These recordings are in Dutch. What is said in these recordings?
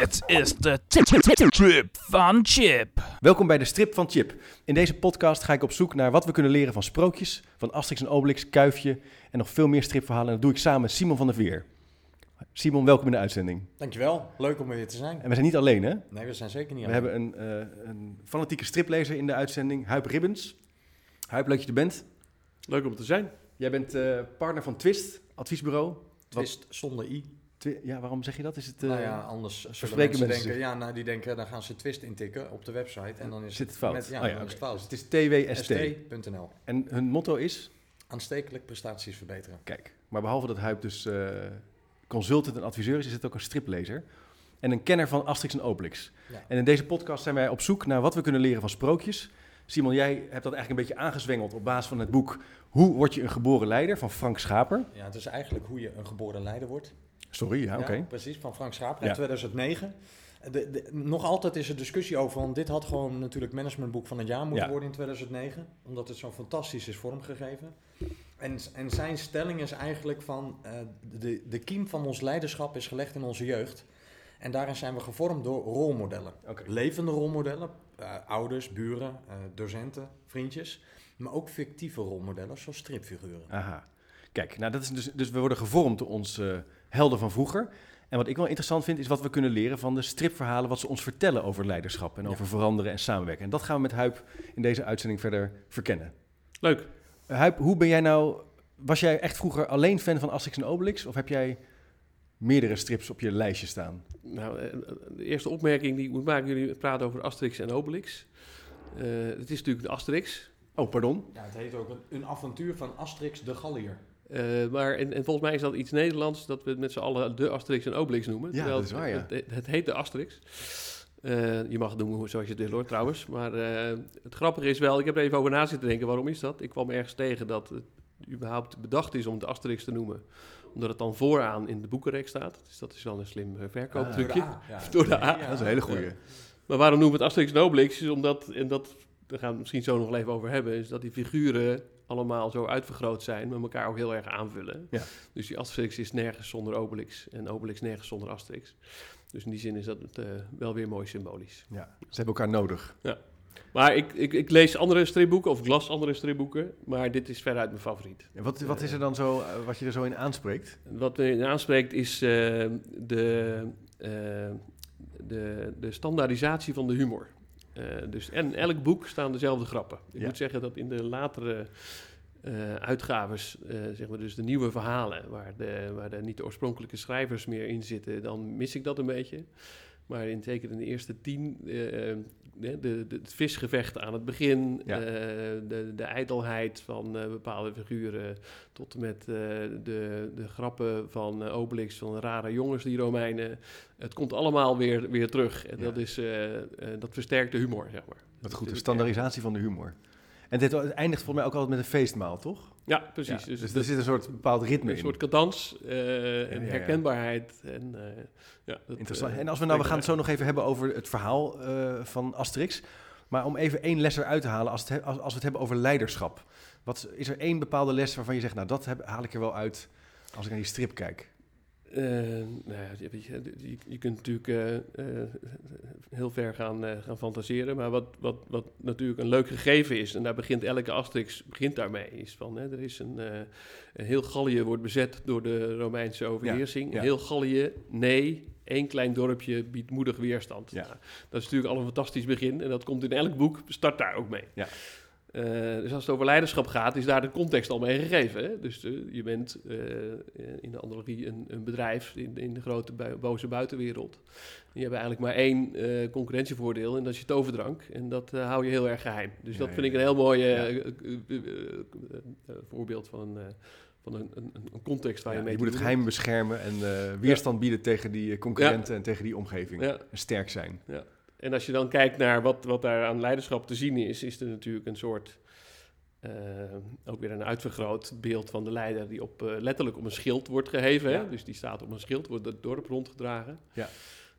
Dit is de trip van Chip. Welkom bij de Strip van Chip. In deze podcast ga ik op zoek naar wat we kunnen leren van sprookjes, van Asterix en Obelix, Kuifje en nog veel meer stripverhalen. En dat doe ik samen met Simon van der Veer. Simon, welkom in de uitzending. Dankjewel, leuk om er weer te zijn. En we zijn niet alleen, hè? Nee, we zijn zeker niet We hebben een, eh, een fanatieke striplezer in de uitzending, Huip Ribbens. Huip, leuk dat je er bent. Leuk om te zijn. Jij bent eh, partner van Twist, adviesbureau. Twist zonder i. Ja, waarom zeg je dat? Is het, eh, nou ja, anders zullen spreken mensen mensen denken, ja, nou die denken, dan gaan ze twist intikken op de website en dan is zit het fout? Met, ja, Oh ja, dan is het fout. Het is TWST. st.nl. En hun motto is, Aanstekelijk prestaties verbeteren. kijk, maar behalve dat Huip dus eh, consultant en adviseur is, is het ook een striplezer. En een kenner van Asterix en Obelix. Ja. En in deze podcast zijn wij op zoek naar wat we kunnen leren van sprookjes. Simon, jij hebt dat eigenlijk een beetje aangezwengeld op basis van het boek Hoe word je een geboren leider van Frank Schaper. ja, het is eigenlijk hoe je een geboren leider wordt. Sorry, ja, oké. Ja, precies, van Frank Schaap in 2009. De, de- nog altijd is er discussie over, want dit had gewoon natuurlijk managementboek van het jaar moeten worden in 2009, omdat het zo fantastisch is vormgegeven. En, en zijn stelling is eigenlijk van, eh, de, de kiem van ons leiderschap is gelegd in onze jeugd. En daarin zijn we gevormd door rolmodellen. Levende rolmodellen, eh, ouders, buren, eh, docenten, vriendjes. Maar ook fictieve rolmodellen, zoals stripfiguren. Aha. Kijk, nou dat is dus, dus we worden gevormd door onze helden van vroeger. En wat ik wel interessant vind, is wat we kunnen leren van de stripverhalen, wat ze ons vertellen over leiderschap en Ja. over veranderen en samenwerken. En dat gaan we met Huip in deze uitzending verder verkennen. Leuk. Uh, Huip, hoe ben jij nou, was jij echt vroeger alleen fan van Asterix en Obelix? Of heb jij meerdere strips op je lijstje staan? Nou, eh, de eerste opmerking die ik moet maken, jullie praten over Asterix en Obelix. Eh, het is natuurlijk de Asterix. Oh, pardon? Ja, het heet ook een, een avontuur van Asterix de Gallier. Eh, maar en, en volgens mij is dat iets Nederlands dat we met z'n allen de Asterix en Obelix noemen. Ja, dat is waar, ja. Het, het heet de Asterix. Eh, je mag het noemen zoals je het wil hoor trouwens. Maar eh, het grappige is wel, ik heb er even over na zitten denken, waarom is dat? Ik kwam ergens tegen dat het überhaupt bedacht is om het Asterix te noemen. Omdat het dan vooraan in de boekenrek staat. Dus dat is wel een slim verkooptrucje. Door de A, ja. Door de A. Ja. Dat is een hele goeie. Ja. Maar waarom noemen we het Asterix en Obelix? Is omdat, en dat, daar gaan we het misschien zo nog even over hebben, is dat die figuren allemaal zo uitvergroot zijn, met elkaar ook heel erg aanvullen. Ja. Dus die Asterix is nergens zonder Obelix en Obelix nergens zonder Asterix. Dus in die zin is dat eh, wel weer mooi symbolisch. Ja, ze hebben elkaar nodig. Maar ik, ik, ik lees andere stripboeken, of ik las andere stripboeken, maar dit is veruit mijn favoriet. En wat, wat is er dan zo, eh, wat je er zo in aanspreekt? Wat me aanspreekt is eh, de, de, de standaardisatie van de humor. Eh, dus en elk boek staan dezelfde grappen. Ik Ja. moet zeggen dat in de latere eh uitgaves, eh, zeg maar dus de nieuwe verhalen, waar, de, waar de, niet de oorspronkelijke schrijvers meer in zitten, dan mis ik dat een beetje. Maar in, zeker in de eerste tien, de, het visgevecht aan het begin, Ja. eh, de, de ijdelheid van eh, bepaalde figuren, tot en met eh, de, de grappen van Obelix, van rare jongens, die Romeinen. Het komt allemaal weer, weer terug. En Ja. dat, is, dat versterkt de humor, zeg maar. Wat goed, de standaardisatie van de humor. En dit het eindigt volgens mij ook altijd met een feestmaal, toch? Ja, precies. Ja, dus dus er zit een soort bepaald ritme een in. soort cadans eh, en ja, ja. herkenbaarheid. En, eh, ja, dat, Interessant. eh, en als we nou, we gaan het zo nog even hebben over het verhaal eh, van Asterix. Maar om even één les eruit te halen, als, het he- als, als we het hebben over leiderschap. Wat, is er één bepaalde les waarvan je zegt, nou dat heb, haal ik er wel uit als ik naar die strip kijk? Eh, nou ja, je, je, kunt natuurlijk eh, eh, heel ver gaan, gaan fantaseren. Maar wat, wat, wat natuurlijk een leuk gegeven is, en daar begint elke Asterix begint daarmee, is van hè, er is een, een heel Gallië wordt bezet door de Romeinse overheersing. ja. Heel Gallië, nee, één klein dorpje biedt moedig weerstand. Nou, dat is natuurlijk al een fantastisch begin en dat komt in elk boek, start daar ook mee. Ja. Eh, dus als het over leiderschap gaat, is daar de context al mee gegeven. Hè? Dus eh, je bent eh, in de analogie een, een bedrijf in, in de grote boze buitenwereld. Je hebt eigenlijk maar één concurrentievoordeel en dat is je toverdrank. En dat hou je heel erg geheim. Dus Ja, dat ja, vind ik ja. een heel mooi Ja. voorbeeld van een, van een, een, een context waar Ja, je mee je moet het geheim beschermen en weerstand bieden tegen die concurrenten en tegen die omgeving. Ja. En sterk zijn. En als je dan kijkt naar wat, wat daar aan leiderschap te zien is, is er natuurlijk een soort, eh, ook weer een uitvergroot beeld van de leider die op, eh, letterlijk op een schild wordt geheven. Ja. Hè? Dus die staat op een schild, wordt het dorp rondgedragen. Ja.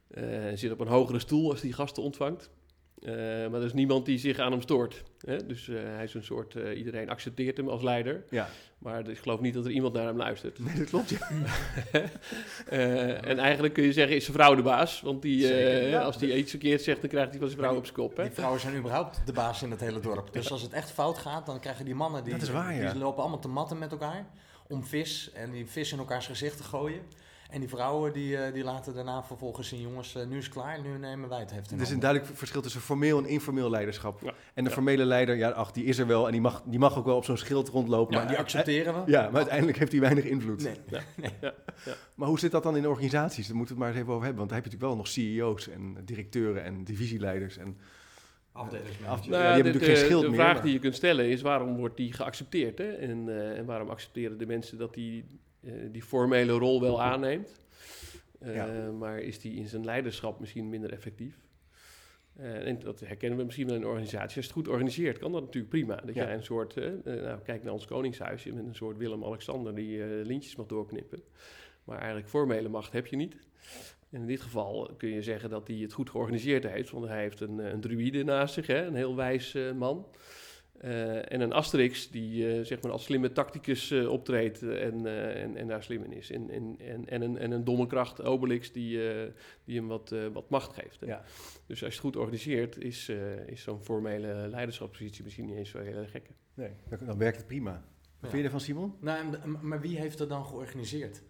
Eh, zit op een hogere stoel als die gasten ontvangt. Eh, maar er is niemand die zich aan hem stoort. Hè? Dus eh, hij is een soort, eh, iedereen accepteert hem als leider. Ja, Maar ik geloof niet dat er iemand naar hem luistert. nee, dat klopt. Ja. Eh, en eigenlijk kun je zeggen, is zijn vrouw de baas. Want die, eh, Zeker, ja. als hij iets verkeerd zegt, dan krijgt hij van zijn vrouw op zijn kop. Hè? Die vrouwen zijn überhaupt de baas in het hele dorp. Dus als het echt fout gaat, dan krijgen die mannen die, Dat is waar, ja. die lopen allemaal te matten met elkaar om vis en die vis in elkaars gezicht te gooien. En die vrouwen die, eh, die laten daarna vervolgens zien, jongens, eh, nu is het klaar, nu nemen wij het heft in Er is een duidelijk verschil tussen formeel en informeel leiderschap. Ja. En de Ja. formele leider, ja, ach, die is er wel en die mag, die mag ook wel op zo'n schild rondlopen. Ja, maar die accepteren we. Ja, maar uiteindelijk heeft hij weinig invloed. Nee. Maar hoe zit dat dan in organisaties? Daar moeten we het maar eens even over hebben. Want dan heb je natuurlijk wel nog CEO's en directeuren en divisieleiders. En Afdelingsmanagers. Af- Nou, Ja, die hebben de, natuurlijk geen de- schild de meer, vraag maar- die je kunt stellen is waarom wordt die geaccepteerd? Hè? En, eh, en waarom accepteren de mensen dat die eh, die formele rol wel aanneemt? Eh, Ja. Maar is die in zijn leiderschap misschien minder effectief? Eh, en dat herkennen we misschien wel in een organisatie. Als je het goed organiseert, kan dat natuurlijk prima. Dat Ja. jij een soort, eh, eh, nou, kijk naar ons koningshuisje met een soort Willem-Alexander die eh, lintjes mag doorknippen. Maar eigenlijk formele macht heb je niet. En in dit geval kun je zeggen dat hij het goed georganiseerd heeft, want hij heeft een, eh, een druïde naast zich, hè, een heel wijs eh, man. Eh, en een Asterix die eh, zeg maar als slimme tacticus eh, optreedt en, eh, en, en daar slim in is. En, en, en, en, een, en een domme kracht, Obelix, die, eh, die hem wat, eh, wat macht geeft. Hè. Ja. Dus als je het goed organiseert, is, eh, is zo'n formele leiderschapspositie misschien niet eens zo heel erg gek. nee, dan, dan werkt het prima. Wat Ja. vind je ervan, Simon? Nou, maar wie heeft dat dan georganiseerd?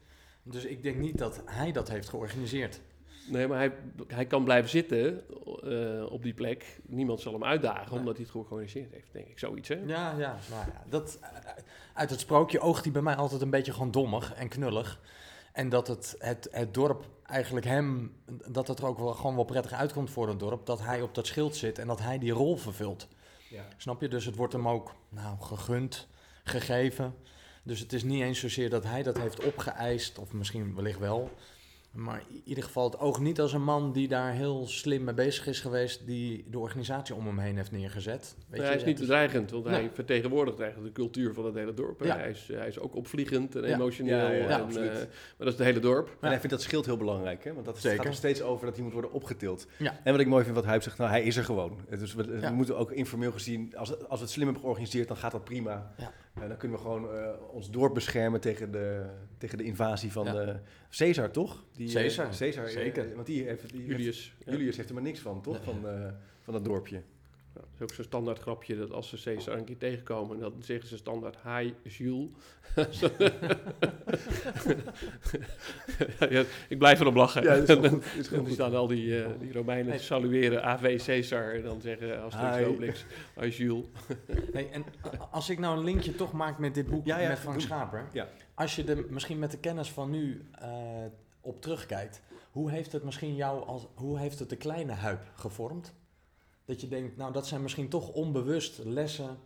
Dus ik denk niet dat hij dat heeft georganiseerd. Nee, maar hij, hij kan blijven zitten eh, op die plek. Niemand zal hem uitdagen, omdat hij het goed georganiseerd heeft, denk ik. Zoiets, hè? Ja, ja, nou ja. Dat, eh, uit het sprookje oogt hij bij mij altijd een beetje gewoon dommig en knullig. En dat het, het, het dorp eigenlijk hem, dat het er ook wel gewoon wel prettig uitkomt voor het dorp, dat hij op dat schild zit en dat hij die rol vervult. Ja. Snap je? Dus het wordt hem ook nou, gegund, gegeven. Dus het is niet eens zozeer dat hij dat heeft opgeëist, of misschien wellicht wel. Maar in ieder geval, het oog niet als een man die daar heel slim mee bezig is geweest, die de organisatie om hem heen heeft neergezet. Weet Ja, hij is niet het bedreigend, want hij vertegenwoordigt eigenlijk de cultuur van het hele dorp. Ja. Hij, is, hij is ook opvliegend en Ja. emotioneel. Ja, ja, ja, en, eh, maar dat is het hele dorp. En hij vindt dat schild heel belangrijk, hè? want dat Zeker. gaat nog steeds over dat hij moet worden opgetild. Ja. En wat ik mooi vind wat Huip zegt, nou, hij is er gewoon. Dus we, moeten ook informeel gezien, als, als we het slim hebben georganiseerd, dan gaat dat prima. En dan kunnen we gewoon eh, ons dorp beschermen tegen de, tegen de invasie van de Caesar, toch? Die, eh, Caesar, Caesar, eh, zeker. want die heeft, die Julius. ja. Julius heeft er maar niks van, toch? Van, van dat dorpje. Ja, dat is ook zo'n standaard grapje dat als ze Caesar een keer tegenkomen, dan zeggen ze standaard hi Jules. Ja, ik blijf erop lachen. Ja, is goed. Is dan staan al die, eh, die Romeinen te salueren AV Caesar en dan zeggen als Obelix, hi Jules. Hey, en als ik nou een linkje toch maak met dit boek Ja, ja, met Frank doe. Schaper. Ja. Als je er misschien met de kennis van nu eh, op terugkijkt. Hoe heeft het misschien jou als, hoe heeft het de kleine huip gevormd? Dat je denkt, nou dat zijn misschien toch onbewust lessen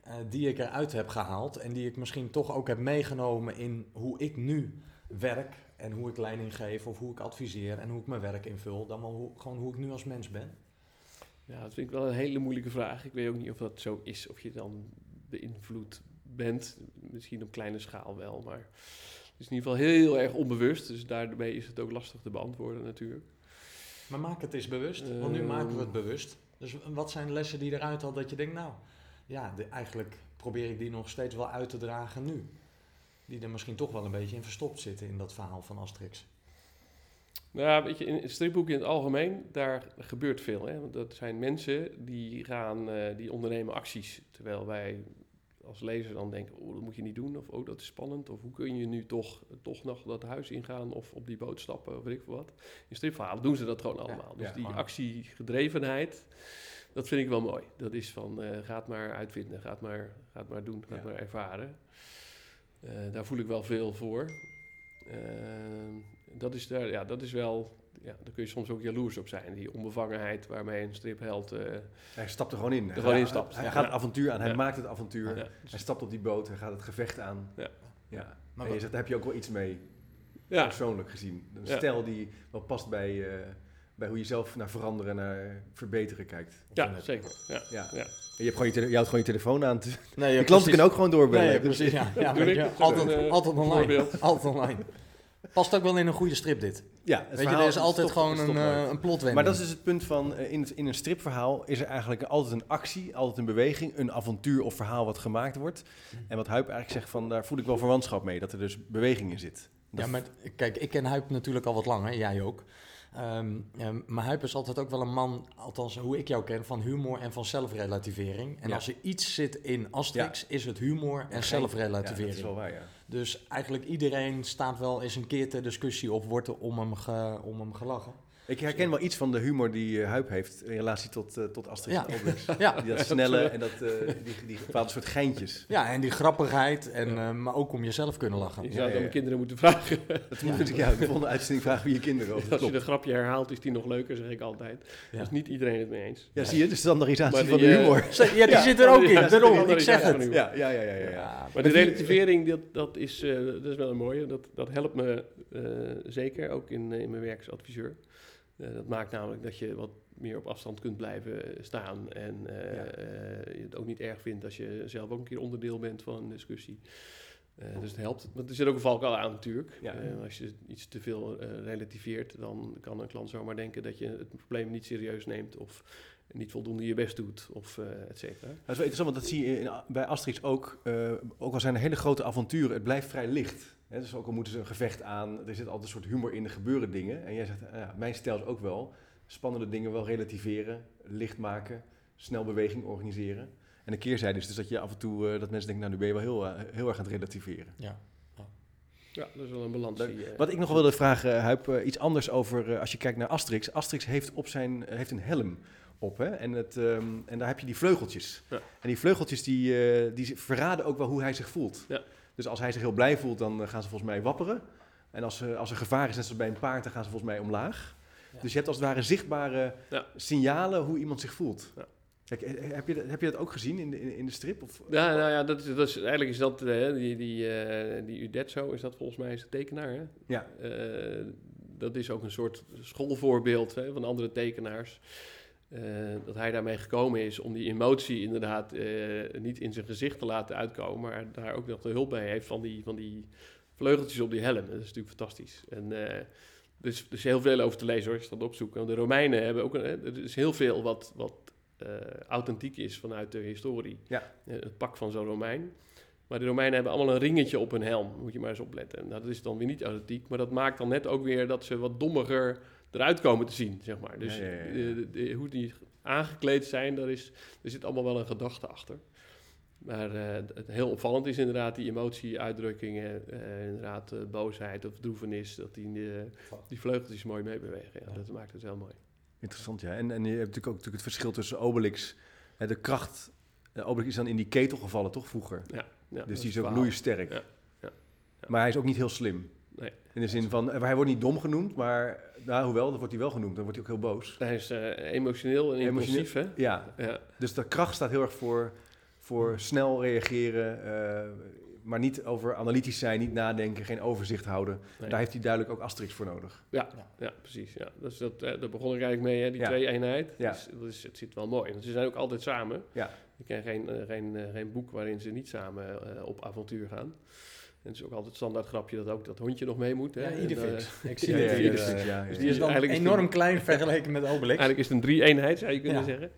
eh, die ik eruit heb gehaald. En die ik misschien toch ook heb meegenomen in hoe ik nu werk. En hoe ik leiding geef of hoe ik adviseer en hoe ik mijn werk invul. Dan wel hoe, gewoon hoe ik nu als mens ben. Ja, dat vind ik wel een hele moeilijke vraag. Ik weet ook niet of dat zo is, of je dan beïnvloed bent. Misschien op kleine schaal wel, maar het is in ieder geval heel erg onbewust. Dus daarmee is het ook lastig te beantwoorden natuurlijk. Maar maak het eens bewust, want nu Ehm. maken we het bewust. Dus wat zijn lessen die eruit al dat je denkt, nou, ja, eigenlijk probeer ik die nog steeds wel uit te dragen nu. Die er misschien toch wel een beetje in verstopt zitten in dat verhaal van Asterix. Nou, weet je, in het stripboek in het algemeen, daar gebeurt veel. Hè? Want dat zijn mensen die gaan, eh, die ondernemen acties. Terwijl wij als lezer dan denken, oh, dat moet je niet doen. Of, oh, dat is spannend. Of hoe kun je nu toch, toch nog dat huis ingaan of op die boot stappen of weet ik veel wat. In stripverhalen doen ze dat gewoon allemaal. dus ja, die maar- actiegedrevenheid, dat vind ik wel mooi. Dat is van, eh gaat maar uitvinden, gaat maar, gaat maar doen, gaat Ja. maar ervaren. Eh, daar voel ik wel veel voor. Eh, dat, is daar, ja, dat is wel, ja, daar kun je soms ook jaloers op zijn. Die onbevangenheid waarmee een stripheld... eh, Hij stapt er gewoon in. Hij gewoon gaat- instapt. Hij Ja. gaat het avontuur aan, hij Ja. maakt het avontuur. ja, Hij stapt op die boot, hij gaat het gevecht aan. Ja. Ja. Maar en je zegt, daar heb je ook wel iets mee, Ja, persoonlijk gezien. Een Ja. stijl die wel past bij, eh, bij hoe je zelf naar veranderen en naar verbeteren kijkt. ja zeker. Ja. Ja. Je, hebt gewoon je, tele- je houdt gewoon je telefoon aan. te- Nee, de ja, klanten precies. kunnen ook gewoon doorbellen. Nee, precies. Ja, je, altijd, altijd online. Altijd online. Past ook wel in een goede strip dit. Ja, het Weet je, er is altijd gewoon een, nooit. een plotwending. Maar dat is dus het punt van, eh, in, in een stripverhaal is er eigenlijk altijd een actie, altijd een beweging, een avontuur of verhaal wat gemaakt wordt. En wat Huip eigenlijk zegt van, daar voel ik wel verwantschap mee, dat er dus beweging in zit. Ja, maar kijk, ik ken Huip natuurlijk al wat langer, jij ook. Ehm, ehm, maar Huip is altijd ook wel een man, althans hoe ik jou ken, van humor en van zelfrelativering. En Ja. als er iets zit in Asterix, is het humor en Ja, zelfrelativering. dat is wel waar, ja. Dus eigenlijk iedereen staat wel eens een keer ter discussie of wordt er om hem, om hem gelachen. Ik herken wel iets van de humor die eh, Huip heeft in relatie tot, eh, tot Asterix Ja. en Obelix. Ja, Die dat snelle en dat, eh, die, die bepaalde soort geintjes. ja en die grappigheid, en, eh, maar ook om jezelf kunnen lachen. Je Ja, zou ja, dan ja. kinderen moeten vragen. Dat moet ik ja, de volgende uitzending vragen wie je kinderen over. Als je een grapje herhaalt, is die nog leuker, zeg ik altijd. Ja. Dus niet iedereen het mee eens. Ja, zie je, de standaardisatie van de eh, humor. Ja, die Ja, zit er ook ja, in, daarom, ik zeg het. Ja, ja, ja, ja, ja. ja. Ja, Maar de relativering, dat, dat, is, eh, dat is wel een mooie. Dat, dat helpt me eh, zeker, ook in, eh, in mijn werk als adviseur. Eh, dat maakt namelijk dat je wat meer op afstand kunt blijven staan. En eh, Ja. eh, je het ook niet erg vindt als je zelf ook een keer onderdeel bent van een discussie. Eh, dus het helpt. Want er zit ook een valkuil aan natuurlijk. Ja. Eh, als je iets te veel eh, relativeert, dan kan een klant zomaar denken dat je het probleem niet serieus neemt. Of niet voldoende je best doet, of eh et cetera. Dat is wel interessant, want dat zie je in, bij Asterix ook. eh, ook al zijn er hele grote avonturen, het blijft vrij licht. Hè, dus ook al moeten ze een gevecht aan, er zit altijd een soort humor in, er gebeuren dingen. En jij zegt, eh, ja, mijn stijl is ook wel spannende dingen wel relativeren, licht maken, snel beweging organiseren. En de keerzijde is dus dat je af en toe, dat mensen denken, nou nu ben je wel heel, heel erg aan het relativeren. Ja. Ja, dat is wel een balans. Wat ik nog wilde vragen, Huip, iets anders over eh, als je kijkt naar Asterix. Asterix heeft, op zijn, heeft een helm op hè? En, het, ehm, en daar heb je die vleugeltjes. Ja. En die vleugeltjes die, eh, die verraden ook wel hoe hij zich voelt. Ja. Dus als hij zich heel blij voelt, dan eh, gaan ze volgens mij wapperen. En als, eh, als er gevaar is, net zoals bij een paard, dan gaan ze volgens mij omlaag. Ja. Dus je hebt als het ware zichtbare signalen hoe iemand zich voelt. Kijk, heb, je, dat- heb je dat ook gezien in de, in, de strip? Of? Ja, nou ja, dat is, dat is, eigenlijk is dat, eh, die, die, die Udetzo, is dat volgens mij is de tekenaar, hè? Ja. Dat is ook een soort schoolvoorbeeld hè, van andere tekenaars. Eh, dat hij daarmee gekomen is om die emotie inderdaad eh, niet in zijn gezicht te laten uitkomen, maar daar ook nog de hulp bij heeft van die, van die vleugeltjes op die helm. Dat is natuurlijk fantastisch. En, dus er is heel veel over te lezen hoor, als je dat opzoekt. Want de Romeinen hebben ook, een, er is heel veel wat, wat eh, authentiek is vanuit de historie. Ja. Het pak van zo'n Romein. Maar de Romeinen hebben allemaal een ringetje op hun helm. Moet je maar eens opletten. Nou, dat is dan weer niet authentiek. Maar dat maakt dan net ook weer dat ze wat dommiger eruit komen te zien, zeg maar. Dus Ja, ja, ja, ja. de- de- hoe die aangekleed zijn, daar is, er zit allemaal wel een gedachte achter. Maar eh, het heel opvallend is inderdaad die emotie-uitdrukkingen. eh, inderdaad eh, boosheid of droevenis. Dat die, die vleugeltjes mooi meebewegen. Ja. Dat maakt het wel mooi. Interessant, ja. En, en je hebt natuurlijk ook natuurlijk het verschil tussen Obelix. Hè, de kracht. Obelix is dan in die ketel gevallen, toch vroeger? Ja, dus die is ook loeisterk. Ja, ja. Maar hij is ook niet heel slim. Nee. In de zin van, eh, hij wordt niet dom genoemd, maar nou, hoewel, dan wordt hij wel genoemd. Dan wordt hij ook heel boos. Hij is eh, emotioneel en impulsief, hè? Ja, Ja, dus de kracht staat heel erg voor, voor snel reageren, eh, maar niet over analytisch zijn, niet nadenken, geen overzicht houden. nee. Daar heeft hij duidelijk ook Asterix voor nodig. ja, precies. Ja. Dus dat, daar begon ik eigenlijk mee, hè, die Ja. twee-eenheid. Ja. Dus, dat is, het zit wel mooi. Want ze zijn ook altijd samen. Ja. Ik ken geen, geen, geen boek waarin ze niet samen op avontuur gaan. En het is ook altijd het standaard grapje dat ook dat hondje nog mee moet. Hè? Ja, En, Idefix. eh, Ik zie Ja, het ja, hier. ja, ja, ja, dus die is dan Eigenlijk is enorm een- klein vergeleken met Obelix. eigenlijk is het een drie-eenheid, zou je kunnen Ja. zeggen.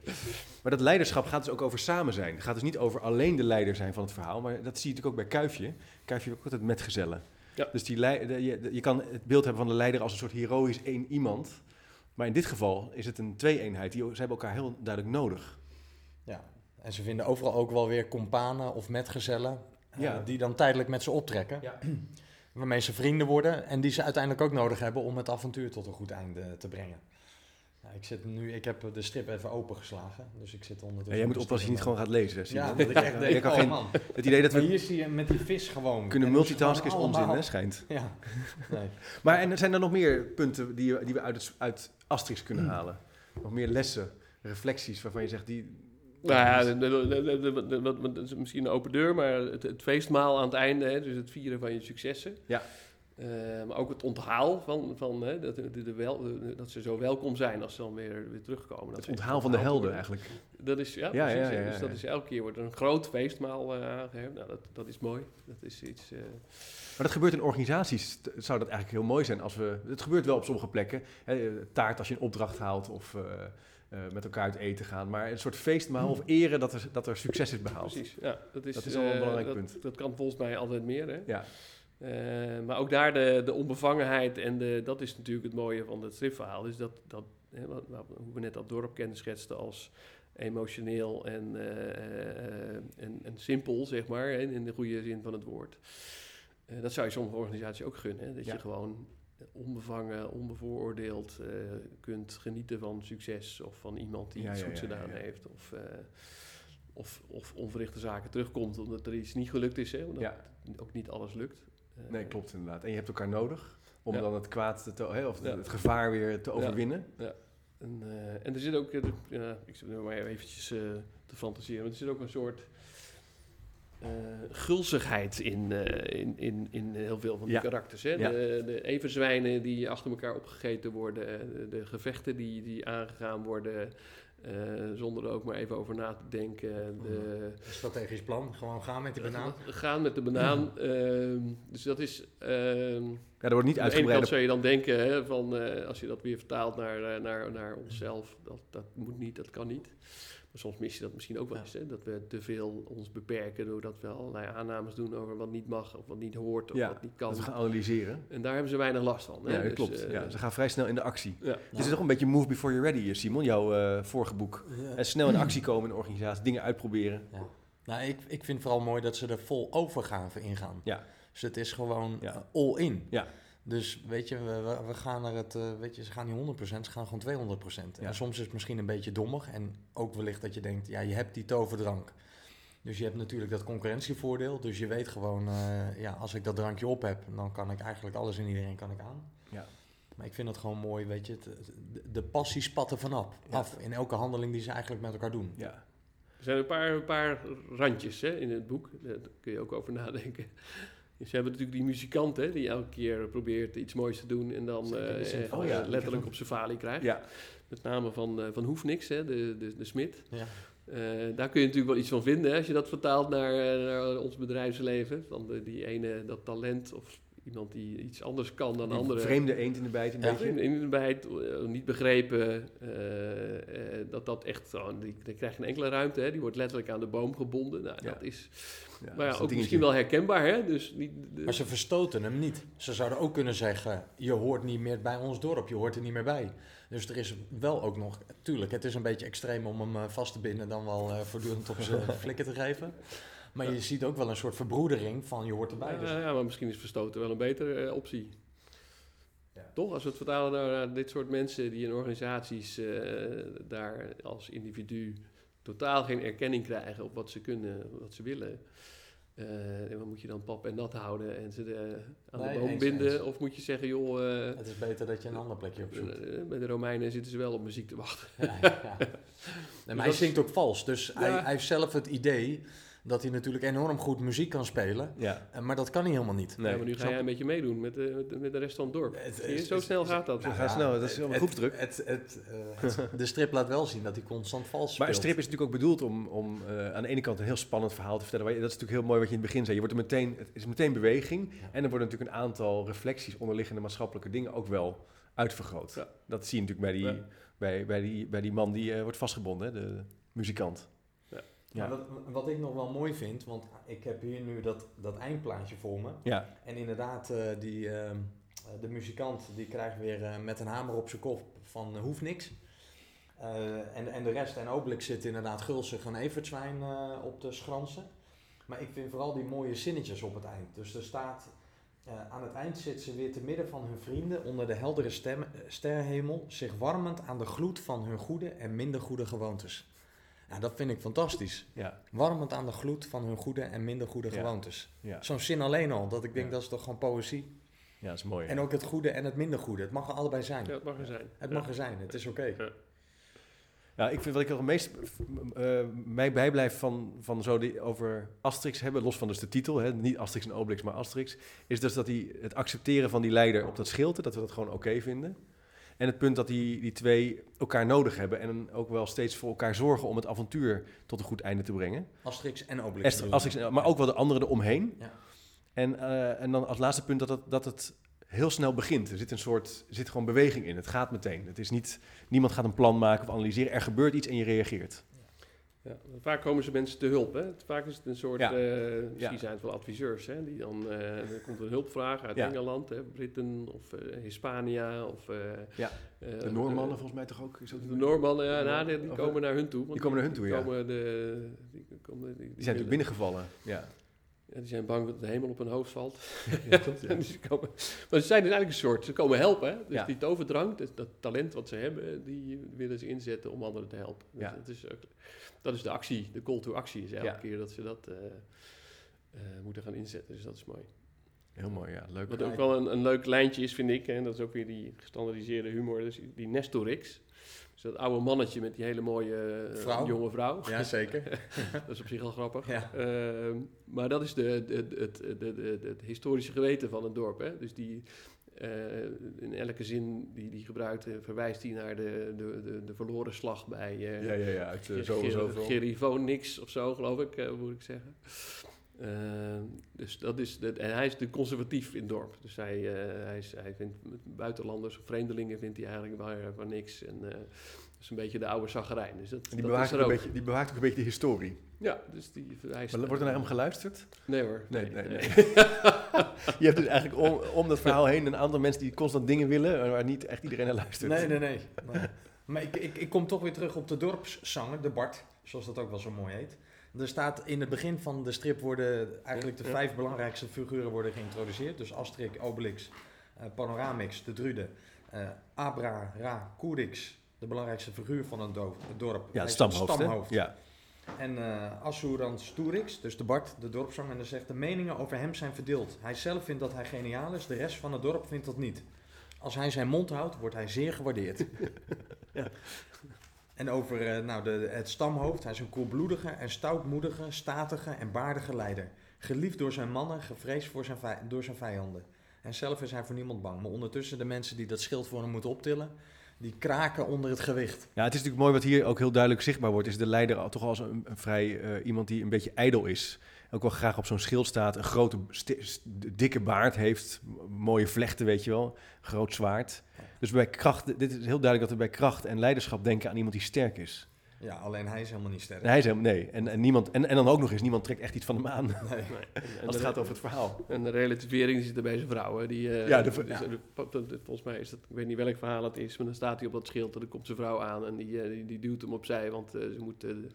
Maar dat leiderschap gaat dus ook over samen zijn. Het gaat dus niet over alleen de leider zijn van het verhaal, maar dat zie je natuurlijk ook bij Kuifje. Kuifje heeft ook altijd metgezellen. Ja. Dus die je, je kan het beeld hebben van de leider als een soort heroïs één iemand. Maar in dit geval is het een twee-eenheid. Die, ze hebben elkaar heel duidelijk nodig. Ja. En ze vinden overal ook wel weer companen of metgezellen. Eh, Ja. die dan tijdelijk met ze optrekken. Ja. Waarmee ze vrienden worden. En die ze uiteindelijk ook nodig hebben om het avontuur tot een goed einde te brengen. Ja, ik, zit nu, ik heb de strip even opengeslagen. Dus ik zit ondertussen... En jij moet oppassen als je niet gewoon gaat lezen. Simon. Ja, dat ik echt Ja, denk, oh geen- man. Het idee dat Maar we hier zie je met die vis gewoon. kunnen multitasken is onzin, hè, schijnt. Ja, nee. Maar en zijn er nog meer punten die, we- die we uit, het, uit Asterix kunnen halen? Nog meer lessen, reflecties waarvan je zegt, die, Nou ja, dat is misschien een open deur, maar het, het feestmaal aan het einde, hè, dus het vieren van je successen. Ja. Eh, maar ook het onthaal van, van hè, dat, de, de wel, de- dat ze zo welkom zijn als ze dan weer, weer terugkomen. Dat Het onthaal van de helden worden. eigenlijk. Dat is, ja, Ja, precies. ja, ja, dus dat is elke keer wordt er een groot feestmaal aangegeven. Nou, dat, dat is mooi. Dat is iets... eh, Maar dat gebeurt in organisaties. t- Zou dat eigenlijk heel mooi zijn als we. Het gebeurt wel op sommige plekken. Hè, taart als je een opdracht haalt of eh, met elkaar uit eten gaan. Maar een soort feestmaal of eren dat er, dat er succes is behaald. Precies, ja. Dat is, Dat is wel een eh, belangrijk dat, punt. Dat kan volgens mij altijd meer, hè. Ja, Eh, maar ook daar de, de onbevangenheid en de, dat is natuurlijk het mooie van het stripverhaal. Is dat, dat hè, wat, hoe we net dat dorp kennen schetsten als emotioneel en, en, en simpel, zeg maar, hè, in de goede zin van het woord. Dat zou je sommige organisaties ook gunnen. Hè, dat Ja. je gewoon onbevangen, onbevooroordeeld eh, kunt genieten van succes of van iemand die Ja, iets goeds ja, gedaan heeft. Of, eh, of, of onverrichte zaken terugkomt omdat er iets niet gelukt is. Hè, omdat ook niet alles lukt. Eh, Nee, klopt inderdaad. En je hebt elkaar nodig om dan het kwaad te, hè, of het gevaar weer te Ja. overwinnen. En, en er zit ook, ik zit nu maar eventjes te fantaseren, maar er zit ook een soort gulzigheid in, eh, in, in, in heel veel van die Ja. karakters. Hè? Ja. De, de everzwijnen die achter elkaar opgegeten worden, eh, de, de gevechten die, die aangegaan worden, eh, zonder er ook maar even over na te denken. De, Een strategisch plan, gewoon gaan met die banaan. gaan met de banaan. ehm, dus dat is... ehm, Ja, er wordt niet aan de ene kant uitgebreid. zou je dan denken, hè, van, eh, als je dat weer vertaalt naar, eh, naar, naar onszelf, dat, dat moet niet, dat kan niet. Maar soms mis je dat misschien ook wel Ja. eens, hè, dat we te veel ons beperken doordat we allerlei aannames doen over wat niet mag of wat niet hoort of Ja, wat niet kan. Dat we gaan analyseren. En daar hebben ze weinig last van. Hè? Ja, dat Dus, klopt. eh, ja, ze gaan vrij snel in de actie. ja. Het is toch een beetje move before you're ready, Simon, jouw eh, vorige boek. Ja. En snel in actie komen in de organisatie, dingen uitproberen. Ja. Nou, ik, ik vind vooral mooi dat ze er vol overgave in gaan. Ja. Dus het is gewoon Ja. all in. Ja. Dus weet je, we, we- gaan er het, eh, weet je, ze gaan niet 100%, ze gaan gewoon 200%. Ja. En soms is het misschien een beetje dommig en ook wellicht dat je denkt, ja, je hebt die toverdrank. Dus je hebt natuurlijk dat concurrentievoordeel. Dus je weet gewoon, eh, ja, als ik dat drankje op heb, dan kan ik eigenlijk alles en iedereen kan ik aan. Ja. Maar ik vind het gewoon mooi, weet je, het, de, passie spat er vanaf. Ja. Af in elke handeling die ze eigenlijk met elkaar doen. Ja. Er zijn een paar, een paar randjes hè, in het boek, daar kun je ook over nadenken. Ze hebben natuurlijk die muzikant hè, die elke keer probeert iets moois te doen en dan Zeker, eh, symfonie. Oh ja, eh, letterlijk op zijn falie krijgt. ja. Met name van, eh van Hoefniks, hè, de, de, de smid. Ja. Eh, daar kun je natuurlijk wel iets van vinden hè, als je dat vertaalt naar, eh, naar ons bedrijfsleven. Van de, die ene, dat talent of iemand die iets anders kan dan anderen. vreemde eend in de bijt een Ja. beetje. In, in bij het eh, niet begrepen, eh, eh, dat dat echt, gewoon die, die krijgt geen enkele ruimte, hè, die wordt letterlijk aan de boom gebonden. Nou, Ja. dat is, Ja, maar ja, is ook dingetje. misschien wel herkenbaar, hè? Dus niet, de- Maar ze verstoten hem niet. Ze zouden ook kunnen zeggen: je hoort niet meer bij ons dorp, je hoort er niet meer bij. Dus er is wel ook nog, tuurlijk, het is een beetje extreem om hem eh, vast te binden dan wel eh, voortdurend op zijn flikken te geven. Maar je ziet ook wel een soort verbroedering van je hoort erbij. Dus Ja, ja, maar misschien is verstoten wel een betere eh, optie. Ja. Toch? Als we het vertalen naar, naar dit soort mensen die in organisaties eh, daar als individu totaal geen erkenning krijgen op wat ze kunnen, wat ze willen. Eh, en wat moet je dan pap en nat houden en ze de, aan Nee, de boom eens, binden? eens. Of moet je zeggen, joh, eh, het is beter dat je een ander plekje opzoekt. eh, bij de Romeinen zitten ze wel op muziek te wachten. Ja, ja, ja. Nee, maar hij dat- zingt ook vals. Dus hij, hij heeft zelf het idee dat hij natuurlijk enorm goed muziek kan spelen. Ja. Eh, Maar dat kan hij helemaal niet. Nee, ja, maar nu ga jij een beetje meedoen met de, met de, met de rest van het dorp. Het- Zie je, het- zo het- snel het- gaat dat. Nou, ga snel, dat is het- groepsdruk. Het, het, eh, het- de strip laat wel zien dat hij constant vals speelt. Maar een strip is natuurlijk ook bedoeld om, om eh, aan de ene kant een heel spannend verhaal te vertellen. Dat is natuurlijk heel mooi wat je in het begin zei. Je wordt er meteen, het is meteen beweging. Ja. En er worden natuurlijk een aantal reflecties, onderliggende maatschappelijke dingen ook wel uitvergroot. Ja. Dat zie je natuurlijk bij die, Ja. bij, bij die, bij die man die eh, wordt vastgebonden, hè, de muzikant. Ja. Wat, ik nog wel mooi vind, want ik heb hier nu dat, dat eindplaatje voor me. Ja, En inderdaad, eh, die, ehm, eh, de muzikant die krijgt weer eh, met een hamer op zijn kop van eh, hoeft niks. En, en de rest en Obelix zit inderdaad gulzig een evertzwijn op de schransen. Maar ik vind vooral die mooie zinnetjes op het eind. Dus er staat, aan het eind zit ze weer te midden van hun vrienden onder de heldere stem, sterrenhemel, zich warmend aan de gloed van hun goede en minder goede gewoontes. Ja, dat vind ik fantastisch. ja, Warmend aan de gloed van hun goede en minder goede Ja. gewoontes. ja. Zo'n zin alleen al, dat ik denk Ja. dat is toch gewoon poëzie. ja, dat is mooi. En ook het goede en het minder goede. Het mag er allebei zijn. Ja, het mag er zijn. Het mag er zijn, het is oké. Ja, ik vind wat ik nog het meest eh, mij bijblijft van, van zo die over Asterix hebben, los van dus de titel, hè, niet Asterix en Obelix, maar Asterix, is dus dat die, het accepteren van die leider op dat schild, dat we dat gewoon oké vinden. En het punt dat die, die twee elkaar nodig hebben en ook wel steeds voor elkaar zorgen om het avontuur tot een goed einde te brengen. Asterix en Obelix. Asterix, en- maar ook wel de anderen eromheen. Ja. En, eh, en dan als laatste punt dat het, dat het heel snel begint. Er zit een soort, er zit gewoon beweging in. Het gaat meteen. Het is niet, niemand gaat een plan maken of analyseren. Er gebeurt iets en je reageert. Ja, vaak komen ze mensen te hulp. Hè? Vaak is het een soort, Ja. eh misschien Ja. zijn het wel adviseurs. Hè? Die dan, eh, er komt een hulpvraag uit Ja. Engeland, hè? Britten of eh, Hispania. Of, eh, Ja. De Noormannen volgens mij toch ook? Is dat De Noormannen, ja, nou, die, komen naar hun toe. want Die komen naar hun toe, ja. Komen de, die, komen, die, Die zijn natuurlijk binnengevallen. Ja. Ja, die zijn bang dat de hemel op hun hoofd valt. Ja, klopt, ja. En ze komen, maar ze zijn dus eigenlijk een soort, ze komen helpen. Hè? Dus Ja. die toverdrang, dat talent wat ze hebben, die willen ze inzetten om anderen te helpen. Dus dat, is, dat is de actie, de call to actie is elke keer dat ze dat eh, eh, moeten gaan inzetten. Dus dat is mooi. Heel mooi, ja. Leuk. Wat ook wel een, een leuk lijntje is, vind ik, en dat is ook weer die gestandardiseerde humor, dus die Nestorix. Dus dat oude mannetje met die hele mooie eh, Vrouw. jonge vrouw. Ja, zeker. dat is op zich al grappig. Ja. Ehm, maar dat is de, de, het, de, de, de- het historische geweten van het dorp. Hè? Dus die, eh, in elke zin die die gebruikt, eh, verwijst hij naar de, de, de, de verloren slag bij uh, Ja, ja, ja. Uit uh, zo. Gerivonix of zo, geloof ik, eh, moet ik zeggen. Ehm, dus dat is de, en hij is de conservatief in het dorp. Dus hij, eh, hij, is, hij vindt buitenlanders of vreemdelingen vindt hij eigenlijk waar, waar niks. En eh, dat is een beetje de oude zaggerijn. Dus dat, En die dat bewaakt, is ook er een beetje, die bewaakt ook een beetje de historie. Ja, dus die, hij is, Maar wordt er naar hem geluisterd? Nee hoor. Nee, nee, nee. Je hebt dus eigenlijk om, om dat verhaal heen een aantal mensen die constant dingen willen, waar niet echt iedereen naar luistert. Nee, nee, nee. nee. Maar ik, ik, ik kom toch weer terug op de dorpszanger, de Bart, zoals dat ook wel zo mooi heet. Er staat in het begin van de strip worden eigenlijk de vijf belangrijkste figuren worden geïntroduceerd. Dus Asterix, Obelix, eh, Panoramix, de Drude, eh, Abra, Ra, Koerix, de belangrijkste figuur van een do- dorp. Ja, het stamhoofd. stamhoofd. Ja. En eh Assuran dus de Bart, de dorpszanger, zegt de meningen over hem zijn verdeeld. Hij zelf vindt dat hij geniaal is, de rest van het dorp vindt dat niet. Als hij zijn mond houdt, wordt hij zeer gewaardeerd. Ja. En over eh, nou, de, het stamhoofd, hij is een koelbloedige en stoutmoedige, statige en baardige leider. Geliefd door zijn mannen, gevreesd voor zijn door zijn vijanden. En zelf is hij voor niemand bang. Maar ondertussen de mensen die dat schild voor hem moeten optillen, die kraken onder het gewicht. ja, het is natuurlijk mooi wat hier ook heel duidelijk zichtbaar wordt, is de leider toch als een, een vrij eh, iemand die een beetje ijdel is. Ook wel graag op zo'n schild staat, een grote, dikke baard heeft, mooie vlechten, weet je wel, groot zwaard. Dus bij kracht, dit is heel duidelijk dat we bij kracht en leiderschap denken aan iemand die sterk is. Ja, alleen hij is helemaal niet sterk. En hij is helemaal, nee. En, en, niemand, en, en dan ook nog eens, niemand trekt echt iets van hem aan. Nee. Nee. Als het de- gaat over het verhaal. En de relativering zit er bij zijn vrouw. Hè? Die, eh, Ja, de- dus, ja. volgens mij is dat, ik weet niet welk verhaal het is, maar dan staat hij op dat schild en dan komt zijn vrouw aan en die, eh, die, die duwt hem opzij, want eh, ze moet de,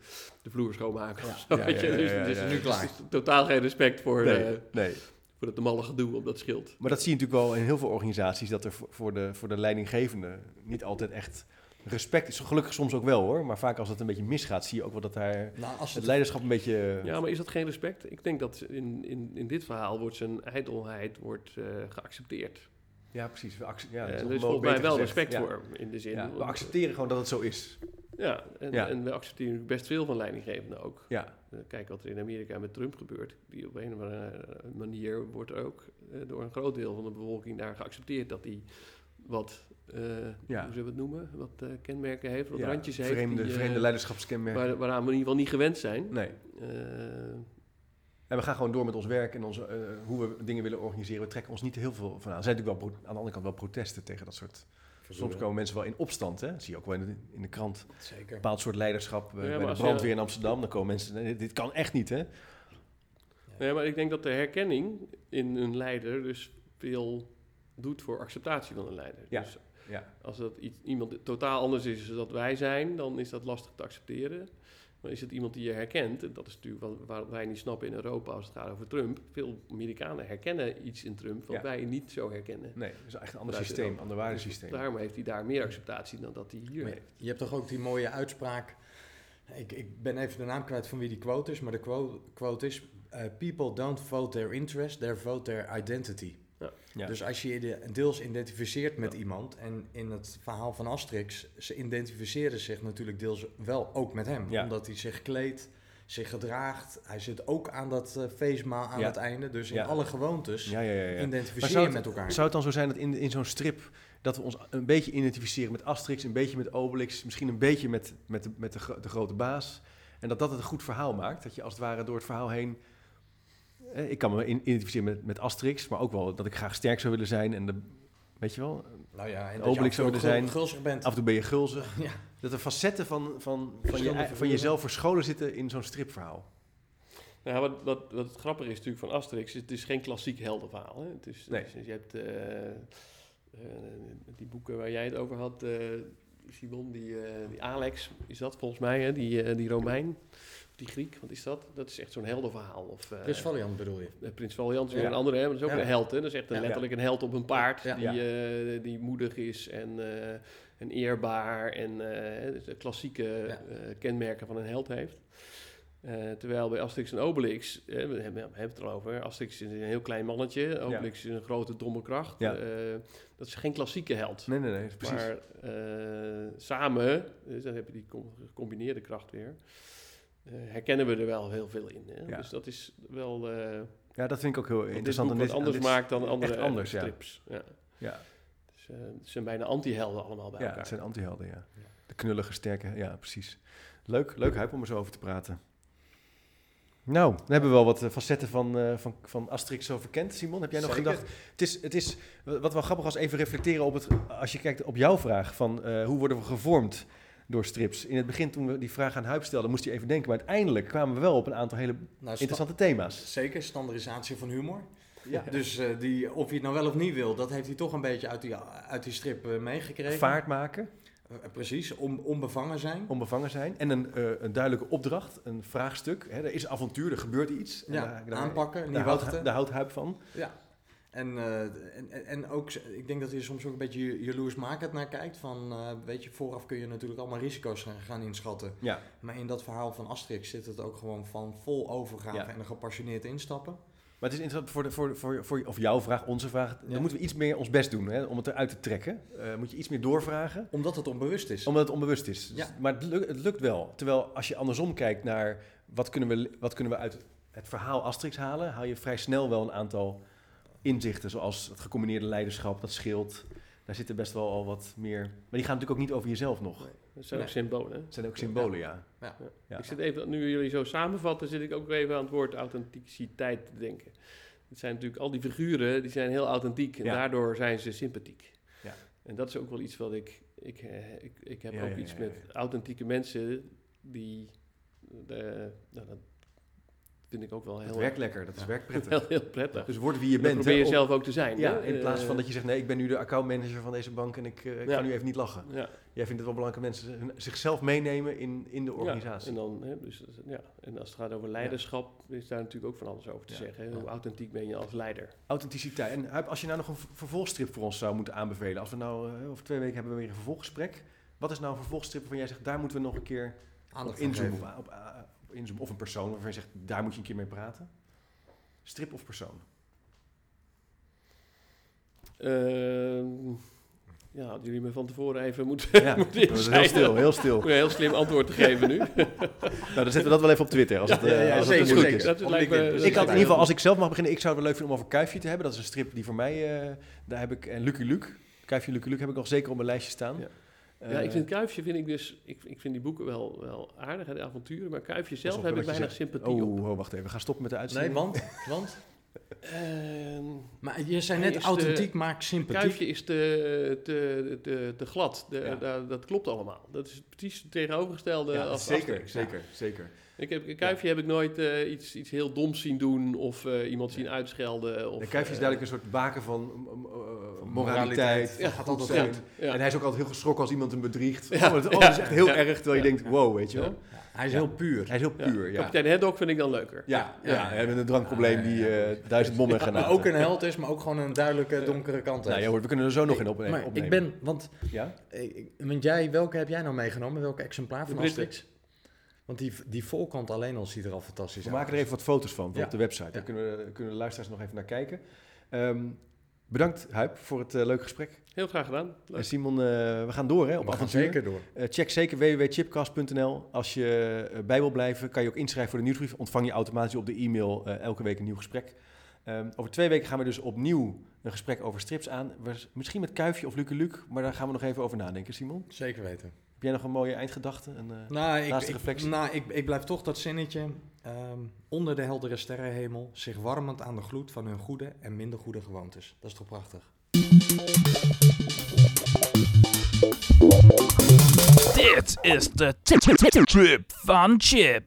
de vloer schoonmaken. Ja, ja, Dus nu klaar. totaal geen respect voor, Nee, eh, nee. voor het malle gedoe op dat schild. Maar dat zie je natuurlijk wel in heel veel organisaties, dat er voor- voor de, voor de leidinggevende niet altijd echt respect is. Gelukkig soms ook wel hoor, maar vaak als het een beetje misgaat, zie je ook wel dat daar Nou, als het het leiderschap een beetje... Ja, maar is dat geen respect? Ik denk dat in, in, in dit verhaal wordt zijn ijdelheid wordt, eh, geaccepteerd. Ja, precies. We ja, Eh, dat is er is wel volgens mij beter wel gezegd. respect Ja. voor hem, in de zin. Ja, we accepteren gewoon dat het zo is. Ja, en, Ja. en we accepteren best veel van leidinggevenden ook. Ja, Eh, Kijk wat er in Amerika met Trump gebeurt. Die op een of andere manier wordt er ook eh, door een groot deel van de bevolking daar geaccepteerd dat hij wat, eh, Ja. hoe zullen we het noemen, wat eh, kenmerken heeft, wat ja, randjes heeft. vreemde, die, eh, vreemde leiderschapskenmerken. waar, waaraan we in ieder geval niet gewend zijn. Nee. Eh, En we gaan gewoon door met ons werk en onze, eh, hoe we dingen willen organiseren. We trekken ons niet heel veel van aan. Er zijn natuurlijk wel aan de andere kant wel protesten tegen dat soort... Soms komen mensen wel in opstand, hè? Dat zie je ook wel in de, in de krant. Een Zeker. bepaald soort leiderschap eh, bij de je- brandweer in Amsterdam. Dan komen mensen... nee, dit, dit kan echt niet, hè? Nee, maar ik denk dat de herkenning in een leider dus veel doet voor acceptatie van een leider. Ja. Dus Ja. als dat iets, iemand totaal anders is dan dat wij zijn, dan is dat lastig te accepteren. Maar is het iemand die je herkent, en dat is natuurlijk wat, wat wij niet snappen in Europa als het gaat over Trump. Veel Amerikanen herkennen iets in Trump wat Ja. wij niet zo herkennen. Nee, het is echt een ander Vanuit systeem, ander waardesysteem. Daarom heeft hij daar meer acceptatie dan dat hij hier heeft. Je hebt toch ook die mooie uitspraak. Ik, ik ben even de naam kwijt van wie die quote is, maar de quote, quote is: eh, People don't vote their interest, they vote their identity. Ja. Dus als je je de- deels identificeert met iemand en in het verhaal van Asterix, ze identificeren zich natuurlijk deels wel ook met hem. Ja. Omdat hij zich kleedt, zich gedraagt. Hij zit ook aan dat eh, feestmaal aan Ja. het einde. Dus in Ja. alle gewoontes Ja, ja, ja. ja. Maar identificeer zou je het- met elkaar. Zou het dan zo zijn dat in, in zo'n strip dat we ons een beetje identificeren met Asterix, een beetje met Obelix, misschien een beetje met, met, de, met de, gro- de grote baas. En dat dat het een goed verhaal maakt. Dat je als het ware door het verhaal heen. Eh, ik kan me in- identificeren met, met Asterix, maar ook wel dat ik graag sterk zou willen zijn. En de, weet je wel, nou ja, en de dat je Obelix af en toe zou willen gulzig bent. af en toe ben je gulzig. Ja. Dat er facetten van, van, van, je, van jezelf verscholen zitten in zo'n stripverhaal. Nou, wat, wat, wat het grappige is natuurlijk van Asterix, het is geen klassiek heldenverhaal. Hè? Het is, Nee. is- je hebt eh, eh, die boeken waar jij het over had, eh, Simon, die, eh, die Alex, is dat volgens mij, hè? Die, eh, die Romein, die Griek, wat is dat? Dat is echt zo'n heldenverhaal. Of, eh, Prins Valiant bedoel je? eh, Prins Valiant is weer Ja. een andere, hè? maar dat is ook Ja. een held. Hè? Dat is echt een, Ja. letterlijk een held op een paard, Ja. die, eh, die moedig is en, eh, en eerbaar en eh, dus de klassieke Ja. eh, kenmerken van een held heeft. Eh, terwijl bij Asterix en Obelix, we hebben, we hebben het er al over, Asterix is een heel klein mannetje, Obelix is een grote domme kracht. Ja. Eh, dat is geen klassieke held. Nee, nee, nee, precies. Maar eh, samen, dus dan heb je die com- gecombineerde kracht weer, herkennen we er wel heel veel in. Hè? Ja. Dus dat is wel eh, ja, dat vind ik ook heel dit interessant. boek En wat anders maakt dan andere echt anders, ja. strips. Ja. Ja, Dus, eh, het zijn bijna anti-helden allemaal bij ja elkaar. het zijn antihelden, ja. De knullige, sterke, ja, precies. Leuk, leuk hype om er zo over te praten. Nou, dan hebben we wel wat eh, facetten van, eh, van, van Asterix zo verkend. Simon, heb jij nog Zeker. gedacht? Het is, het is wat wel grappig was even reflecteren op het, als je kijkt op jouw vraag van eh, hoe worden we gevormd door strips. In het begin toen we die vraag aan Huip stelden, moest hij even denken, maar uiteindelijk kwamen we wel op een aantal hele Nou, interessante thema's. Zeker, standaardisatie van humor. Ja. Dus eh, die, of je het nou wel of niet wil, dat heeft hij toch een beetje uit die, uit die strip eh, meegekregen. Vaart maken, Eh, precies, on, onbevangen zijn. onbevangen zijn en een, een duidelijke opdracht, een vraagstuk. Hè, er is avontuur, er gebeurt iets. En ja, daar- daar- aanpakken, niet Daar houdt, daar houdt Huip van. Ja. En, eh, en, en- en ook, ik denk dat hij er soms ook een beetje jaloersmakend naar kijkt. Van, eh, weet je, vooraf kun je natuurlijk allemaal risico's gaan, gaan inschatten. Ja, Maar in dat verhaal van Asterix zit het ook gewoon van vol overgave Ja. en een gepassioneerd instappen. maar het is interessant voor, de, voor, voor, voor of jouw vraag, onze vraag. Ja. Dan moeten we iets meer ons best doen hè, om het eruit te trekken. Eh, moet je iets meer doorvragen. Omdat het onbewust is. Omdat het onbewust is. Dus- Ja. Maar het lukt, het lukt wel. Terwijl als je andersom kijkt naar wat kunnen we, wat kunnen we uit het verhaal Asterix halen, haal je vrij snel wel een aantal inzichten. Zoals het gecombineerde leiderschap, dat scheelt. Daar zitten best wel al wat meer. Maar die gaan natuurlijk ook niet over jezelf nog. Nee. Dat zijn ook symbolen. Het zijn ook symbolen, ja. Ja. Ja. Ik zit even, nu jullie zo samenvatten, zit ik ook even aan het woord authenticiteit te denken. Het zijn natuurlijk al die figuren, die zijn heel authentiek en Ja. daardoor zijn ze sympathiek. Ja. En dat is ook wel iets wat ik, ik, eh, ik, ik heb Ja, ook ja, iets ja, met authentieke mensen die, eh, nou, dat vind ik ook wel Het heel, werkt lekker, dat is Ja. werkprettig. heel, heel prettig. Dus word wie je dat bent. probeer je zelf ook te zijn. Ja, hè? in plaats van Eh, dat je zegt, nee, ik ben nu de accountmanager van deze bank en ik, eh, ik Ja. ga nu even niet lachen. Ja, Jij vindt het wel belangrijk dat mensen zichzelf meenemen in, in de Ja, organisatie. en, dan, hè, dus, ja, en als het gaat over leiderschap, is daar natuurlijk ook van alles over te Ja. zeggen. Hè? Hoe Ja. authentiek ben je als leider? Authenticiteit. En Huip, als je nou nog een vervolgstrip voor ons zou moeten aanbevelen. Als we nou eh, over twee weken hebben we weer een vervolggesprek. Wat is nou een vervolgstrip waarvan jij zegt, daar moeten we nog een keer op Aandacht inzoomen? Op, ah, op inzoomen. Of een persoon waarvan je zegt, daar moet je een keer mee praten. Strip of persoon? Ehm, ja, hadden jullie me van tevoren even moeten, Ja, moeten dat is heel stil, heel stil. Om een heel slim antwoord te geven nu. Nou, dan zetten we dat wel even op Twitter. Als het, eh, Ja, ja, het zeker, zeker. is. Dat lijkt me, LinkedIn. dat Ik had in ieder geval, als ik zelf mag beginnen, ik zou het wel leuk vinden om over Kuifje te hebben. Dat is een strip die voor mij, eh, daar heb ik, en Lucky Luke. Kuifje Lucky Luke heb ik nog zeker op mijn lijstje staan. Ja. Eh, ik vind Kuifje vind ik dus, ik, ik vind die boeken wel, wel aardig, hè, de avonturen, maar Kuifje zelf heb ik weinig zegt. sympathie op. Oh, oh, wacht even. We gaan stoppen met de Nee, uitzending. want, want? Ehm, Maar je zei net authentiek maakt sympathiek. Kuifje is te, te, te, te glad. De, Ja. da- dat klopt allemaal. Dat is precies het tegenovergestelde Ja, als zeker, zeker, zeker. Ik heb, Kuifje heb ik nooit eh, iets, iets heel doms zien doen of eh, iemand zien uitschelden. Of, De Kuifje is eh, duidelijk een soort baken van moraliteit. Ja, gaat altijd zijn. goed. Ja. En hij is ook altijd heel geschrokken als iemand hem bedriegt. Ja. Oh, dat, oh, dat is echt heel Ja. erg, terwijl je denkt, wow, weet je wel. Hij is Ja. heel puur. Hij is heel Ja. puur, ja. Kapitein Haddock vind ik dan leuker. Ja, ja, Ja. ja, met een drankprobleem die eh, duizend bommen gaan Maar ook een held is, maar ook gewoon een duidelijke donkere kant heeft. Nou ja, hoor, we kunnen er zo nog in maar opnemen. ik ben, want, Ja? want jij, welke heb jij nou meegenomen? Welke exemplaar van. Asterix? Want die, die voorkant alleen al ziet er al fantastisch We uit. maken er even wat foto's van, Ja. op de website. Daar Ja. kunnen, we- kunnen de luisteraars nog even naar kijken. Ehm, Bedankt, Huip, voor het eh, leuke gesprek. Heel graag gedaan. En. Simon, eh, we gaan door hè, op We gaan avontuur. zeker door. Eh, check zeker www.chipcast.nl. Als je bij wil blijven, kan je ook inschrijven voor de nieuwsbrief. Ontvang je automatisch op de e-mail elke week een nieuw gesprek. Ehm, over twee weken gaan we dus opnieuw een gesprek over strips aan. Misschien met Kuifje of Luke Luc, maar daar gaan we nog even over nadenken, Simon. Zeker weten. Heb jij nog een mooie eindgedachte? Een, eh, Nou, ik, Laatste ik, reflectie. nou ik, ik blijf toch dat zinnetje. ehm, onder de heldere sterrenhemel, zich warmend aan de gloed van hun goede en minder goede gewoontes. Dat is toch prachtig? Dit is de Trip van Chip.